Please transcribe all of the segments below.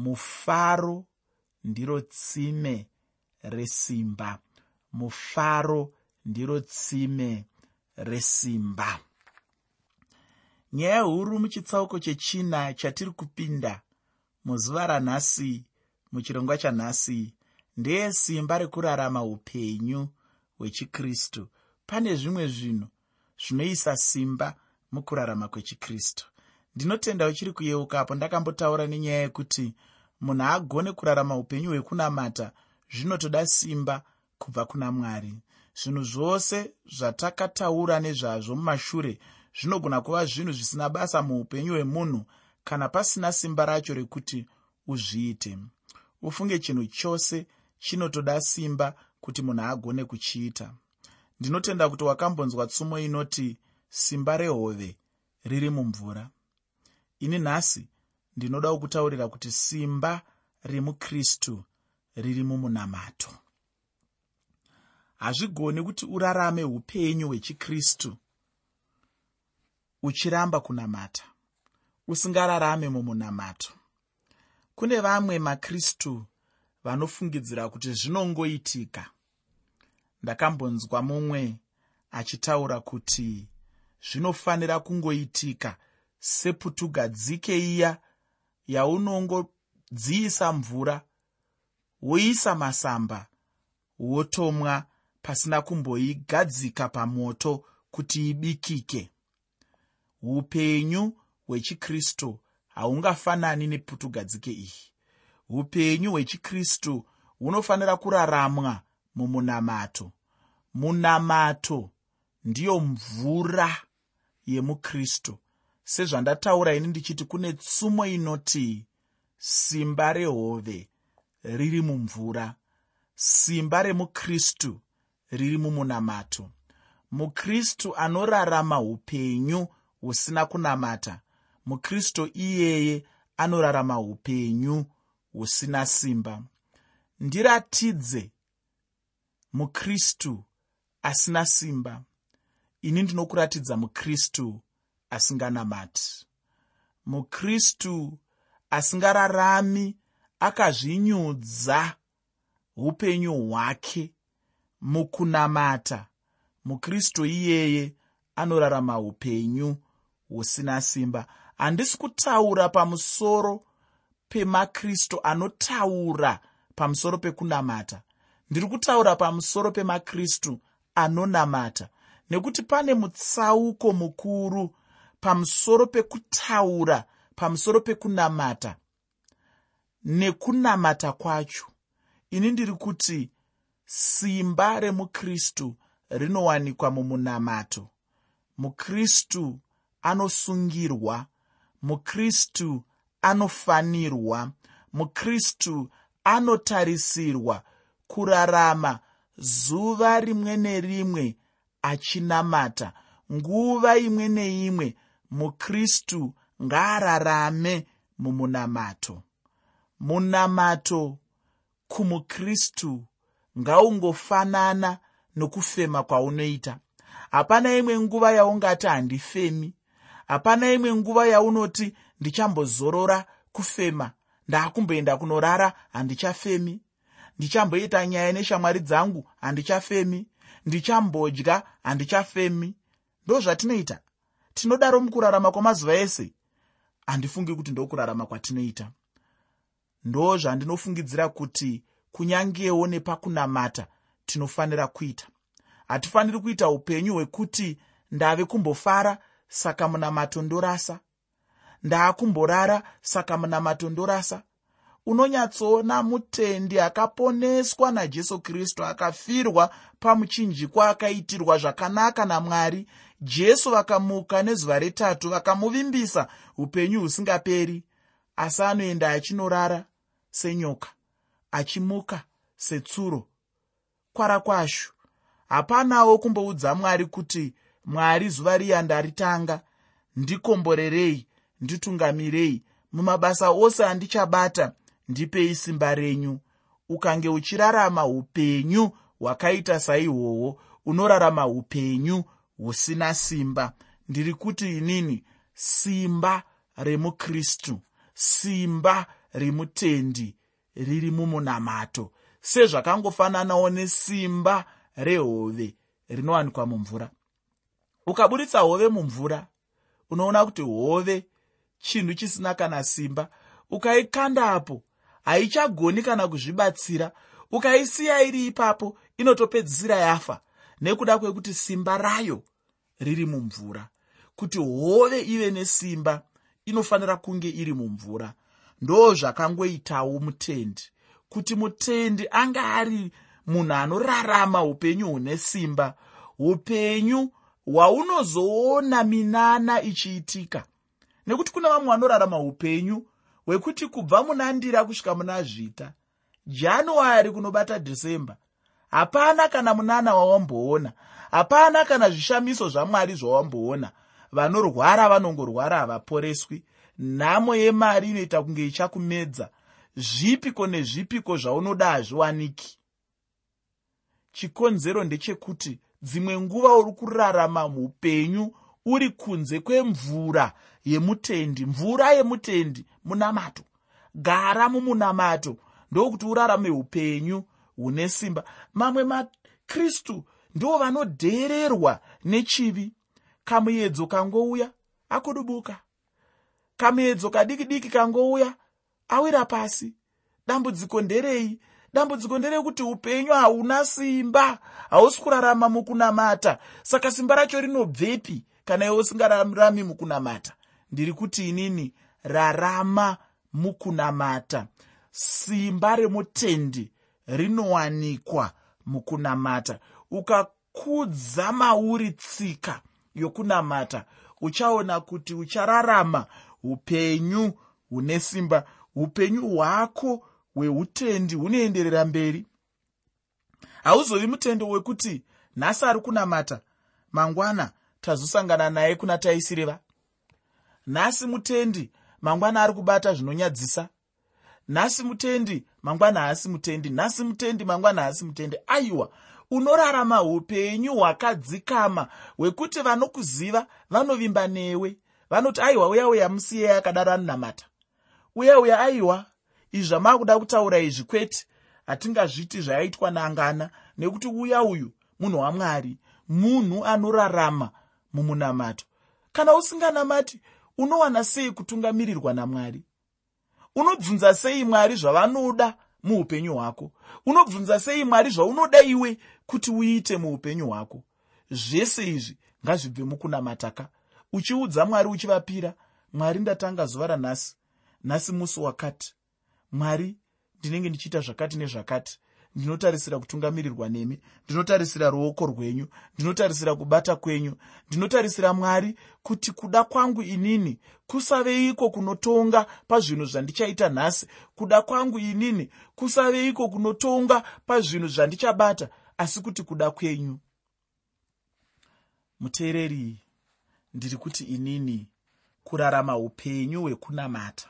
mufaro ndiro tsime resimba. Mufaro ndiro tsime resimba. Nyaya huru muchitsauko chechina chatiri kupinda muzuva ranhasi muchirongwa chanhasi ndeyesimba rekurarama upenyu hwechikristu. Pane zvimwe zvinhu zvinoisa simba mukurarama kwechikristu. Ndinotenda uchiri kuyeukapo ndakambotaura nenyaya yekuti munhu agone kurarama upenyu hwekunamata zvinotoda simba kubva kuna mwari. Zvinhu zvose zvatakataura nezvazvo mumashure zvinogona kuva zvinhu zvisina basa muupenyu hwemunhu kana pasina simba racho rekuti uzviite. Ufunge chinhu chose chinotoda simba kuti munhu agone kuchiita. Ndinotenda kuti wakambonzwa tsumo inoti simba rehove riri mumvura. Ini nhasi ndinoda kukutaurira kuti simba remukristu riri mumunamato. Hazvigoni kuti urarame upenyu hwechikristu uchiramba kunamata usingararame mumunamato. Kune vamwe makristu vanofungidzira kuti zvinongoitika. Ndakambonzwa mumwe achitaura kuti zvinofanira kungoitika seputugadzike iya yaunongodziisa mvura woisa masamba wotomwa pasina kumboigadzika pamoto kuti ibikike. Upenyu hwechikristu haungafanani neputugadzike iyi. Upenyu hwechikristu hunofanira kuraramwa mumunamato. Munamato ndiyo mvura yemukristu sezvandataura ini ndichiti kune tsumo inoti simba rehove riri mumvura simba remukristu riri mumunamato. Mukristu anorarama upenyu husina kunamata. Mukristu iyeye anorarama upenyu husina simba. Ndiratidze mukristu asina simba. Ini ndinokuratidza mukristu asinganamati. Mukristu asingararami akazvinyudza upenyu hwake mukunamata. Mukristu iyeye anorarama upenyu husina simba. Handisi kutaura pamusoro pemakristu anotaura pamusoro pekunamata. Ndiri kutaura pamusoro pemakristu anonamata. Nekuti pane mutsauko mukuru pamusoro pekutaura pamusoro pekunamata. Nekunamata kwacho ini ndiri kuti simba remukristu rinowanikwa mumunamato. Mukristu anosungirwa mukristu anofanirwa mukristu anotarisirwa kurarama zuva rimwe nerimwe achinamata nguva imwe neimwe mukristu ngaararame mumunamato. Munamato kumukristu ngaungofanana nokufema kwaunoita. Hapana imwe nguva yaungati handifemi. Hapana imwe nguva yaunoti ndichambozorora kufema. Ndaakumboenda kunorara handichafemi. Ndichamboita nyaya neshamwari dzangu handichafemi. Ndichambodya handichafemi. Ndo zvatinoita tinodaro mukurarama kwamazuva ese? Handifungi kuti ndokurarama kwatinoita. Ndo zvandinofungidzira kuti kunyangewo nepakunamata tinofanira kuita. Hatifaniri kuita upenyu hwekuti ndave kumbofara saka munamato ndorasa. Ndaakumborara saka munamato ndorasa. Unonyatsoona mutendi akaponeswa najesu kristu akafirwa pamuchinjikwa akaitirwa zvakanaka namwari jesu vakamuka nezuva retatu vakamuvimbisa upenyu husingaperi. Asi anoenda achinorara senyoka achimuka setsuro. Kwara kwashu. Hapanawo kumboudza mwari kuti mwari zuva riya ndaritanga. Ndikomborerei nditungamirei mumabasa ose andichabata ndipei simba renyu. Ukange uchirarama upenyu hwakaita saihwohwo unorarama upenyu husina simba. Ndiri kuti inini simba remukristu simba rimutendi riri mumunamato. Sezvakangofananawo nesimba rehove rinowanikwa mumvura. Ukaburitsa hove mumvura unoona kuti hove chinhu chisina kana simba. Ukaikandapo haichagoni kana kuzvibatsira. Ukaisiya iri ipapo inotopedzisira yafa nekuda kwekuti simba rayo riri mumvura. Kuti hove ive nesimba inofanira kunge iri mumvura. Ndo zvakangoitawo mutendi. Kuti mutendi anga ari munhu anorarama upenyu hune simba upenyu hwaunozoona minana ichiitika. Nekuti kuna vamwe vanorarama upenyu hwekuti kubva muna ndira kusvika muna zvita january kunobata dhecember hapana kana munana wawamboona. Hapana kana zvishamiso zvamwari zvawamboona. Vanorwara vanongorwara havaporeswi. Nhamo yemari inoita kunge ichakumedza. Zvipiko nezvipiko zvaunoda hazviwaniki. Chikonzero ndechekuti dzimwe nguva uri kurarama upenyu uri kunze kwemvura yemutendi mvura yemutendi munamato. Gara mumunamato ndokuti urarame upenyu hune simba. Mamwe makristu ndo vanodheererwa nechivi. Kamuedzo kangouya akudubuka kamuedzo kadiki diki kangouya awira pasi. Dambudziko nderei? Dambudziko nderekuti upenyu hauna simba. Hausi kurarama mukunamata. Saka simba racho rinobvepi kana iwe usingararami mukunamata. Ndiri kuti inini rarama mukunamata. Simba remutendi rinowanikwa mukunamata. Ukakudza mauri tsika yokunamata uchaona kuti uchararama upenyu hune simba upenyu hwako hweutendi hunoenderera mberi. Hauzovi mutendo wekuti nhasi ari kunamata mangwana tazosangana naye kuna taisireva nhasi mutendi mangwana ari kubata zvinonyadzisa? Nhasi mutendi mangwana haasi mutendi nhasi mutendi mangwana haasi mutendi. Aiwa unorarama upenyu hwakadzikama hwekuti vanokuziva vanovimba newe. Vanoti aiwa uya uya musiyei akadaro anonamata uya uya aiwa izvi zvamaakuda kutaura izvi kwete? Hatingazviti zvayaitwa nangana nekuti uya uyu munhu wamwari munhu anorarama mumunamato kana usinganamati unowana sei kutungamirirwa namwari unobvunza sei mwari zvavanoda muupenyu hwako? Unobvunza sei mwari zvaunoda iwe kuti uite muupenyu hwako? Zvese izvi ngazvibve mukunamataka uchiudza mwari uchivapira mwari ndatanga zuva ranhasi nhasi musi wakati. Mwari ndinenge ndichiita zvakati nezvakati ndinotarisira kutungamirirwa nemi ndinotarisira ruoko rwenyu ndinotarisira kubata kwenyu ndinotarisira mwari kuti kuda kwangu inini kusaveiko kunotonga pazvinhu zvandichaita nhasi. Kuda kwangu inini kusaveiko kunotonga pazvinhu zvandichabata asi kuti kuda kwenyu. Muteereri ndiri kuti inini kurarama upenyu hwekunamata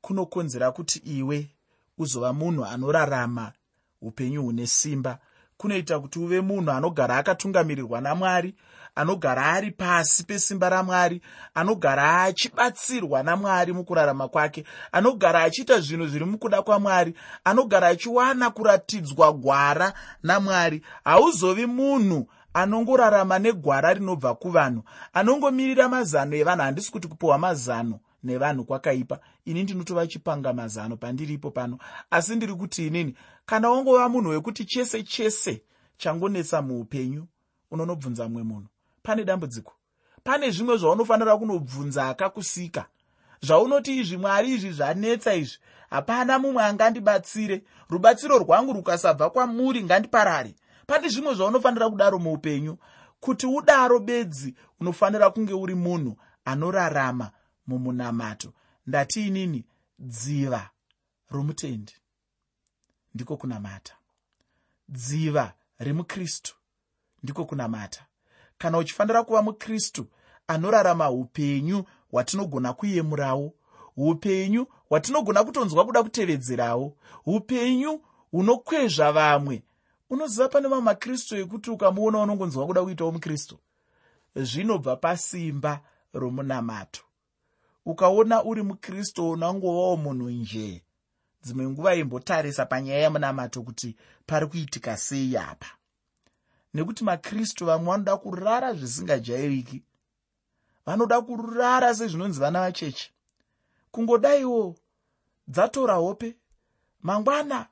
kunokonzera kuti iwe uzova munhu anorarama upenyu hune simba. Kunoita kuti uve munhu anogara akatungamirirwa namwari anogara ari pasi pesimba ramwari anogara achibatsirwa namwari mukurarama kwake anogara achiita zvinhu zviri mukuda kwamwari anogara achiwana kuratidzwa gwara namwari. Hauzovi munhu anongorarama negwara rinobva kuvanhu anongomirira mazano evanhu handisi kuti kupiwa mazano nevanhu kwakaipa. Ini ndinotova chipanga mazano pandiripo pano. Asi ndiri kuti inini kana wangova munhu wekuti chese chese changonetsa muupenyu unonobvunza mumwe munhu. Pane dambudziko? Pane zvimwe zvaunofanira kunobvunza akakusika? Zvaunoti izvi mwari izvi zvanetsa izvi? Hapana mumwe angandibatsire. Rubatsiro rwangu rukasabva kwamuri ngandiparare. Pane zvimwe zvaunofanira kudaro muupenyu? Kuti udaro bedzi unofanira kunge uri munhu anorarama mumunamato. Ndati inini dziva romutendi. Ndiko kunamata. Dziva remukristu. Ndiko kunamata. Kana uchifanira kuva mukristu anorarama upenyu hwatinogona kuyemurawo upenyu hwatinogona kutonzwa kuda kutevedzerawo upenyu hunokwezva vamwe unoziva pane vamwe makristu ekuti ukamuona unongonzwa kuda kuitawo mukristu. Zvinobva pasimba romunamato ukaona uri mukristu unangovawo munhu njee dzimwe nguva imbotarisa panyaya yamunamato kuti pari kuitika sei apa. Nekuti makristu vamwe vanoda kurara zvisingajairiki vanoda kurara sezvinonzi vana vacheche. Kungodaiwo dzatora hope mangwana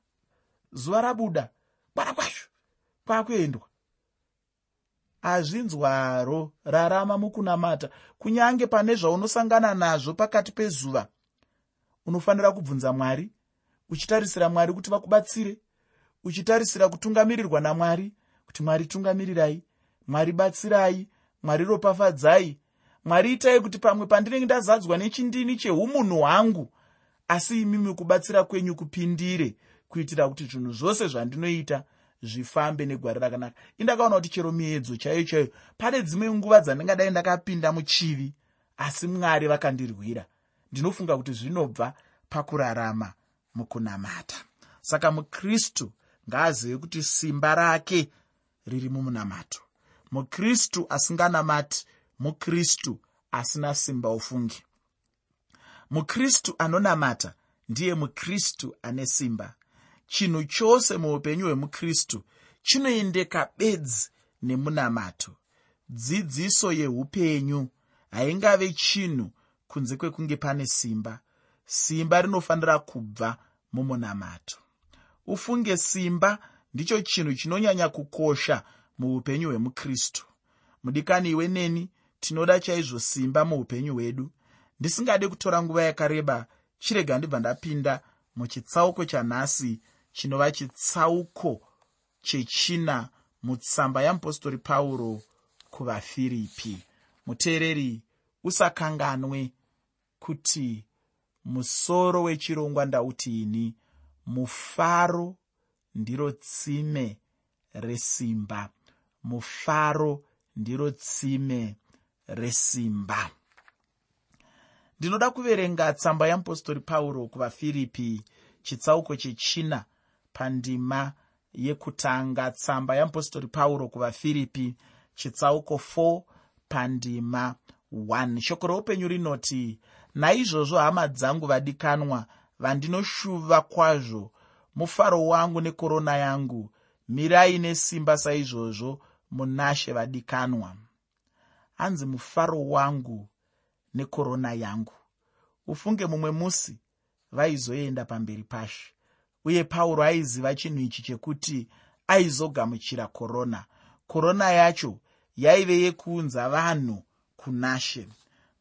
zuva rabuda kwana kwazvo kwakuendwa azvinzwaro rarama mukunamata. Kunyange pane zvaunosangana nazvo pakati pezuva unofanira kubvunza mwari uchitarisira mwari kuti vakubatsire uchitarisira kutungamirirwa namwari kuti mwari tungamirirai mwari batsirai. Mwari ropafadzai. Mwari itai kuti pamwe pandinenge ndazadzwa nechindini cheumunhu hwangu asi imimi kubatsira kwenyu kupindire kuitira kuti zvinhu zvose zvandinoita zvifambe negwari rakanaka. Indakaona kuti chero miedzo chaiyo chaiyo. Pane dzimwe nguva dzandingadai ndakapinda muchivi asi mwari vakandirwira. Ndinofunga kuti zvinobva pakurarama mukunamata. Saka mukristu ngaazive kuti simba rake riri mumunamato. Mukristu asinganamati mukristu asina simba ufungi. Mukristu anonamata ndiye mukristu ane simba chinhu chose muupenyu hwemukristu chinoendeka bedzi nemunamato. Dzidziso yeupenyu haingave chinhu kunze kwekunge pane simba. Simba rinofanira kubva mumunamato. Ufunge simba ndicho chinhu chinonyanya kukosha muupenyu hwemukristu. Mudikani iwe neni tinoda chaizvo simba muupenyu hwedu. Ndisingade kutora nguva yakareba chirega ndibva ndapinda muchitsauko chanhasi chinova chitsauko chechina mutsamba yamupostori pauro kuvafiripi. Muteereri usakanganwe kuti musoro wechirongwa ndauti ini mufaro ndiro tsime resimba. Mufaro ndiro tsime resimba. Ndinoda kuverenga tsamba yamupostori pauro kuvafiripi chitsauko chechina pandima yekutanga tsamba yamupostori pauro kuvafiripi chitsauko 4 pandima 1 shoko roupenyu rinoti naizvozvo hama dzangu vadikanwa vandinoshuva kwazvo. Mufaro wangu nekorona yangu mirai nesimba saizvozvo munashe vadikanwa. Hanzi mufaro wangu nekorona yangu. Ufunge mumwe musi vaizoenda pamberi pashe uye pauro aiziva chinhu ichi chekuti aizogamuchira korona korona yacho yaive yekuunza vanhu kunashe.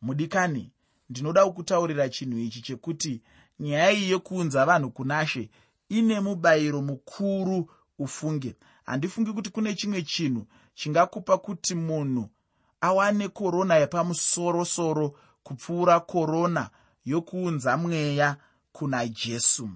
Mudikani ndinoda kukutaurira chinhu ichi chekuti nyaya iyi yekuunza vanhu kunashe ine mubayiro mukuru ufunge. Handifungi kuti kune chimwe chinhu chingakupa kuti munhu awane korona yepamusorosoro kupfuura korona yokuunza mweya kuna jesu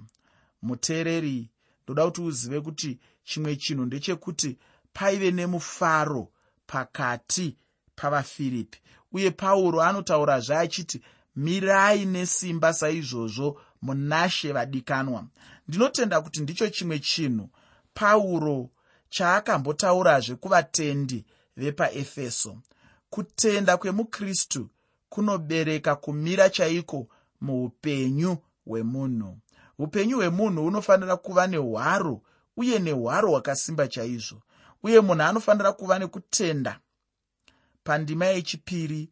muteereri ndoda kuti uzive kuti chimwe chinhu ndechekuti paive nemufaro pakati pavafiripi uye pauro anotaurazve achiti mirai nesimba saizvozvo munashe vadikanwa. Ndinotenda kuti ndicho chimwe chinhu pauro chaakambotaurazve kuvatendi vepaefeso. Kutenda kwemukristu kunobereka kumira chaiko muupenyu hwemunhu upenyu hwemunhu hunofanira kuva nehwaro uye nehwaro hwakasimba chaizvo. Uye munhu anofanira kuva nekutenda. Pandima yechipiri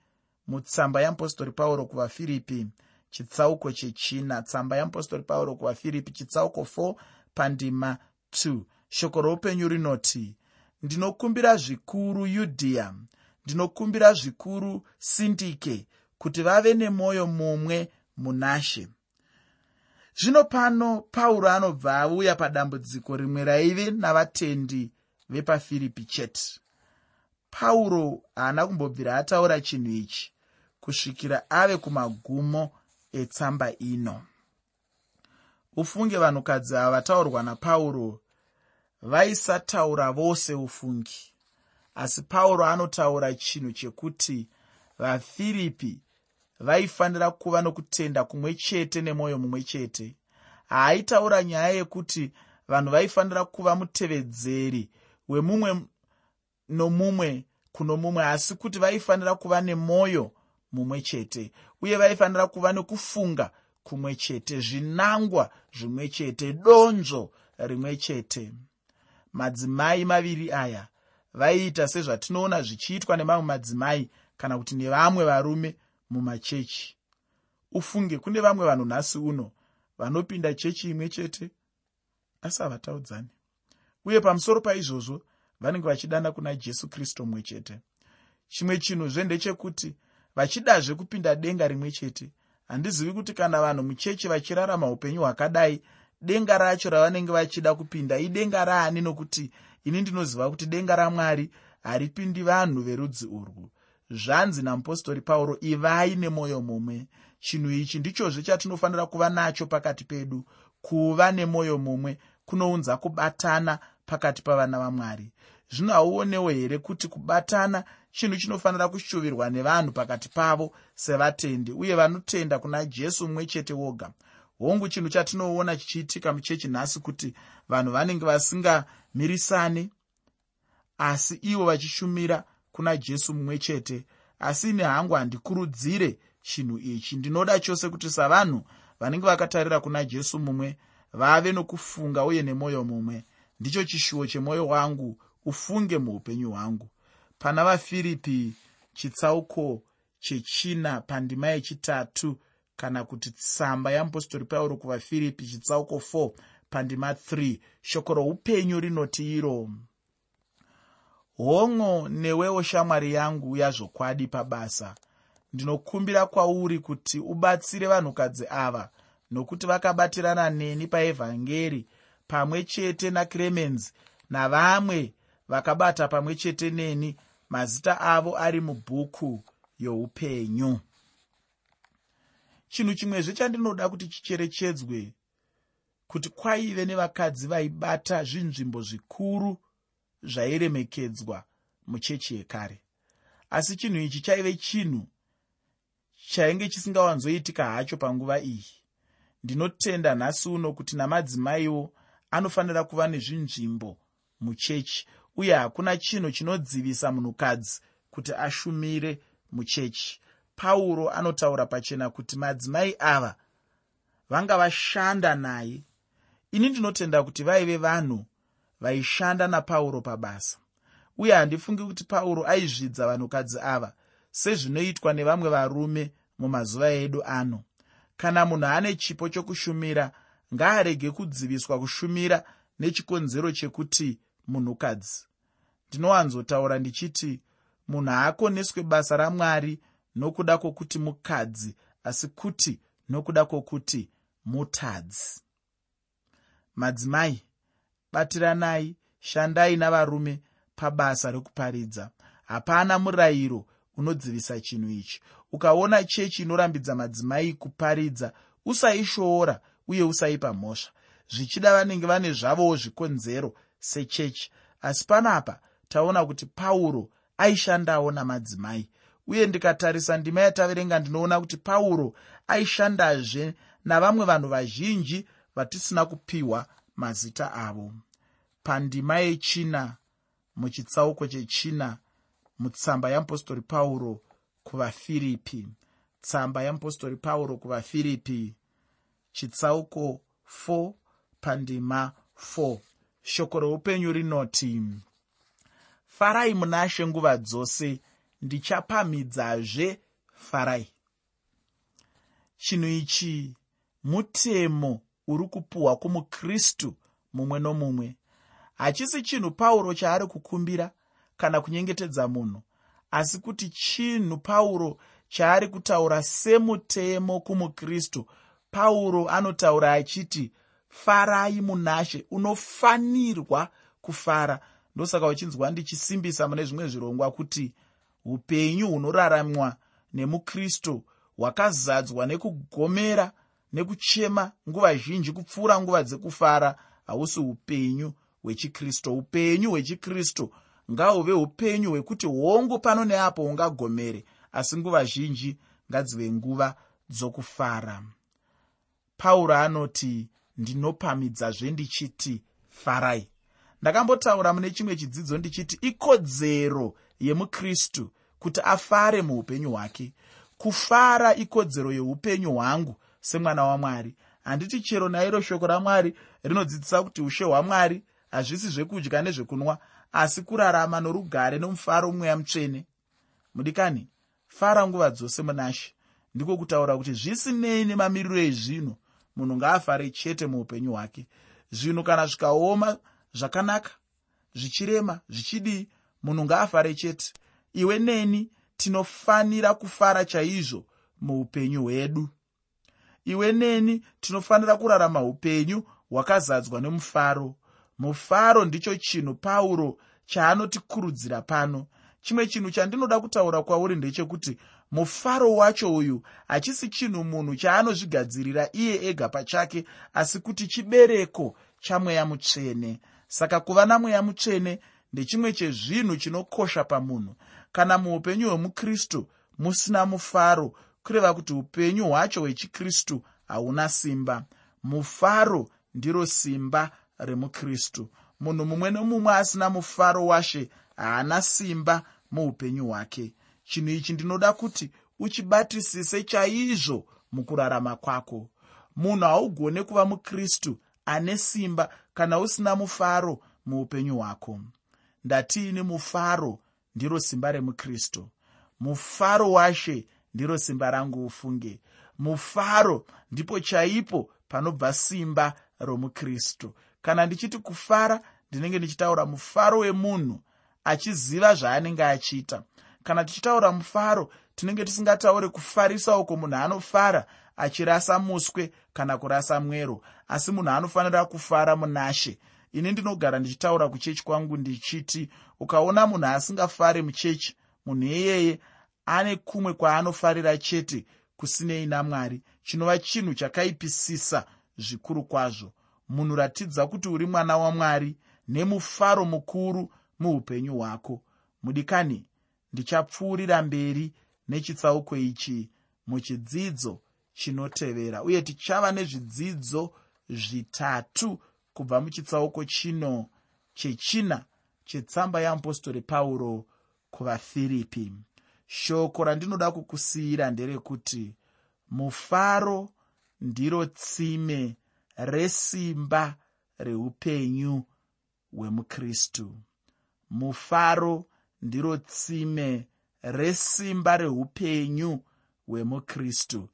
mutsamba yeapostori pauro kuvafiripi chitsauko chechina. Tsamba yeapostori pauro kuvafiripi chitsauko 4 pandima 2 shoko roupenyu rinoti ndinokumbira zvikuru yudhiya ndinokumbira zvikuru sindike kuti vave nemwoyo mumwe munashe zvino pano pauro anobva auya padambudziko rimwe raive navatendi vepafiripi chete. Pauro haana kumbobvira ataura chinhu ichi kusvikira ave kumagumo etsamba ino. Ufunge vanhukadzi ava vataurwa napauro vaisataura vose ufungi. Asi pauro anotaura chinhu chekuti vafiripi vaifanira kuva nokutenda kumwe chete nemwoyo mumwe chete. Haaitaura nyaya yekuti vanhu vaifanira kuva mutevedzeri wemumwe nomumwe kuno mumwe asi kuti vaifanira kuva nemwoyo mumwe chete uye vaifanira kuva nekufunga kumwe chete zvinangwa zvimwe chete donzvo rimwe chete. Madzimai maviri aya vaiita sezvatinoona zvichiitwa nemamwe madzimai kana kuti nevamwe varume mumachechi. Ufunge kune vamwe vanhu nhasi uno vanopinda chechi imwe chete. Asi havataudzani uye pamusoro paizvozvo vanenge vachidana kuna jesu kristu mumwe chete. Chimwe chinhuzve ndechekuti vachidazve kupinda denga rimwe chete. Handizivi kuti kana vanhu muchechi vachirarama upenyu hwakadai denga racho ravanenge vachida kupinda idenga raani? Nokuti ini ndinoziva kuti denga ramwari haripindi vanhu verudzi urwu zvanzi namupostori pauro ivai nemwoyo mumwe. Chinhu ichi ndichozve chatinofanira kuva nacho pakati pedu kuva nemwoyo mumwe kunounza kubatana pakati pavana vamwari. Zvino hauonewo here kuti kubatana chinhu chinofanira kushuvirwa nevanhu pakati pavo sevatendi uye vanotenda kuna jesu mumwe chete woga? Hongu chinhu chatinoona chichiitika muchechi nhasi kuti vanhu vanenge vasingamirisane asi ivo vachishumira kuna jesu mumwe chete. Asi ine hangu handikurudzire chinhu ichi. Ndinoda chose kuti savanhu vanenge vakatarira kuna jesu mumwe vave nokufunga uye nemwoyo mumwe. Ndicho chishuwo chemwoyo wangu ufunge muupenyu hwangu. Pana vafiripi chitsauko chechina pandima yechitatu kana kuti tsamba yeapostori pauro kuvafiripi chitsauko 4 pandima 3 shoko roupenyu rinoti iro hongo newewo shamwari yangu yazvokwadi pabasa. Ndinokumbira kwauri kuti ubatsire vanhukadzi ava nokuti vakabatirana neni paevhangeri pamwe chete naklemenzi navamwe vakabata pamwe chete neni mazita avo ari mubhuku youpenyu. Chinhu chimwezve chandinoda kuti chicherechedzwe kuti kwaive nevakadzi vaibata zvinzvimbo zvikuru zvairemekedzwa muchechi yekare. Asi chinhu ichi chaive chinhu chainge chisingawanzoitika hacho panguva iyi. Ndinotenda nhasi uno kuti namadzimaiwo anofanira kuva nezvinzvimbo muchechi uye hakuna chinhu chinodzivisa munhukadzi kuti ashumire muchechi. Pauro anotaura pachena kuti madzimai ava vanga vashanda naye. Ini ndinotenda kuti vaive vanhu vaishanda napauro pabasa. Uye handifungi kuti pauro aizvidza vanhukadzi ava sezvinoitwa nevamwe varume mumazuva edu ano. Kana munhu ane chipo chokushumira ngaarege kudziviswa kushumira nechikonzero chekuti munhukadzi. Ndinowanzotaura ndichiti munhu haakoneswe basa ramwari nokuda kwokuti mukadzi asi kuti nokuda kwokuti mutadzi. Madzimai batiranai shandai navarume pabasa rekuparidza. Hapana murayiro unodzivisa chinhu ichi. Ukaona chechi inorambidza madzimai kuparidza usaishoora uye usaipa mhosva. Zvichida vanenge vane zvavowo zvikonzero sechechi. Asi panapa taona kuti pauro aishandawo namadzimai. Uye ndikatarisa ndima yataverenga ndinoona kuti pauro aishandazve navamwe vanhu vazhinji vatisina kupiwa mazita avo. Pandima yechina muchitsauko chechina mutsamba yeapostori pauro kuvafiripi. Tsamba yeapostori pauro kuvafiripi. Chitsauko 4 pandima 4 shoko reupenyu rinoti farai muna she nguva dzose ndichapamhidzazve. Farai. Chinhu ichi mutemo uri kupuhwa kumukristu mumwe nomumwe. Hachisi chinhu pauro chaari kukumbira kana kunyengetedza munhu asi kuti chinhu pauro chaari kutaura semutemo kumukristu. Pauro anotaura achiti farai munashe unofanirwa kufara. Ndosaka uchinzwa ndichisimbisa mune zvimwe zvirongwa kuti upenyu hunoraramwa nemukristu hwakazadzwa nekugomera nekuchema nguva zhinji kupfuura nguva dzekufara hausi upenyu hwechikristu. Upenyu hwechikristu ngahuve upenyu hwekuti hongu pano neapo ungagomere asi nguva zhinji ngadzive nguva dzokufara. Pauro anoti ndinopamidzazve ndichiti farai. Ndakambotaura mune chimwe chidzidzo ndichiti ikodzero yemukristu kuti afare muupenyu hwake. Kufara ikodzero yeupenyu hwangu semwana wamwari. Handiti chero nairo shoko ramwari rinodzidzisa kuti ushe hwamwari hazvisi zvekudya nezvekunwa asi kurarama norugare nomufaro mweya mutsvene. Mudikani fara nguva dzose munashe. Ndiko kutaura kuti zvisinei nemamiriro ezvinhu munhu ngaafare chete muupenyu hwake. Zvinhu kana zvikaoma zvakanaka zvichirema zvichidii munhu ngaafare chete. Iwe neni tinofanira kufara chaizvo muupenyu hwedu iwe neni tinofanira kurarama upenyu hwakazadzwa nemufaro mufaro ndicho chinhu pauro chaanotikurudzira pano. Chimwe chinhu chandinoda kutaura kwauri ndechekuti mufaro wacho uyu hachisi chinhu munhu chaanozvigadzirira iye ega pachake asi kuti chibereko chamweya mutsvene. Saka kuva namweya mutsvene ndechimwe chezvinhu chinokosha pamunhu. Kana muupenyu hwemukristu musina mufaro kureva kuti upenyu hwacho hwechikristu hauna simba. Mufaro ndiro simba remukristu. Munhu mumwe nomumwe asina mufaro washe haana simba muupenyu hwake. Chinhu ichi ndinoda kuti uchibatisise chaizvo mukurarama kwako. Munhu haugone kuva mukristu ane simba kana usina mufaro muupenyu hwako. Ndatiini mufaro ndiro simba remukristu. Mufaro washe ndiro simba rangu ufunge. Mufaro ndipo chaipo panobva simba romukristu. Kana ndichiti kufara ndinenge ndichitaura mufaro wemunhu achiziva zvaanenge achiita. Kana tichitaura mufaro tinenge tisingatauri kufarisa uko munhu anofara achirasa muswe kana kurasa mwero. Asi munhu anofanira kufara munashe. Ini ndinogara ndichitaura kuchechi kwangu ndichiti ukaona munhu asingafari muchechi munhu iyeye ane kumwe kwaanofarira chete kusinei namwari. Chinova chinhu chakaipisisa zvikuru kwazvo. Munhu ratidza kuti uri mwana wamwari nemufaro mukuru muupenyu hwako. Mudikani ndichapfuurira mberi nechitsauko ichi muchidzidzo chinotevera uye tichava nezvidzidzo zvitatu kubva muchitsauko chino chechina chetsamba yeapostori pauro kuvafiripi shoko randinoda kukusiyira nderekuti mufaro ndiro tsime resimba reupenyu hwemukristu. Mufaro ndiro tsime resimba reupenyu hwemukristu.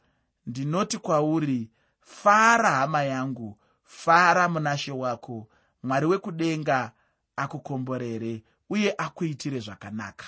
Ndinoti kwauri fara hama yangu fara munashe wako. Mwari wekudenga akukomborere uye akuitire zvakanaka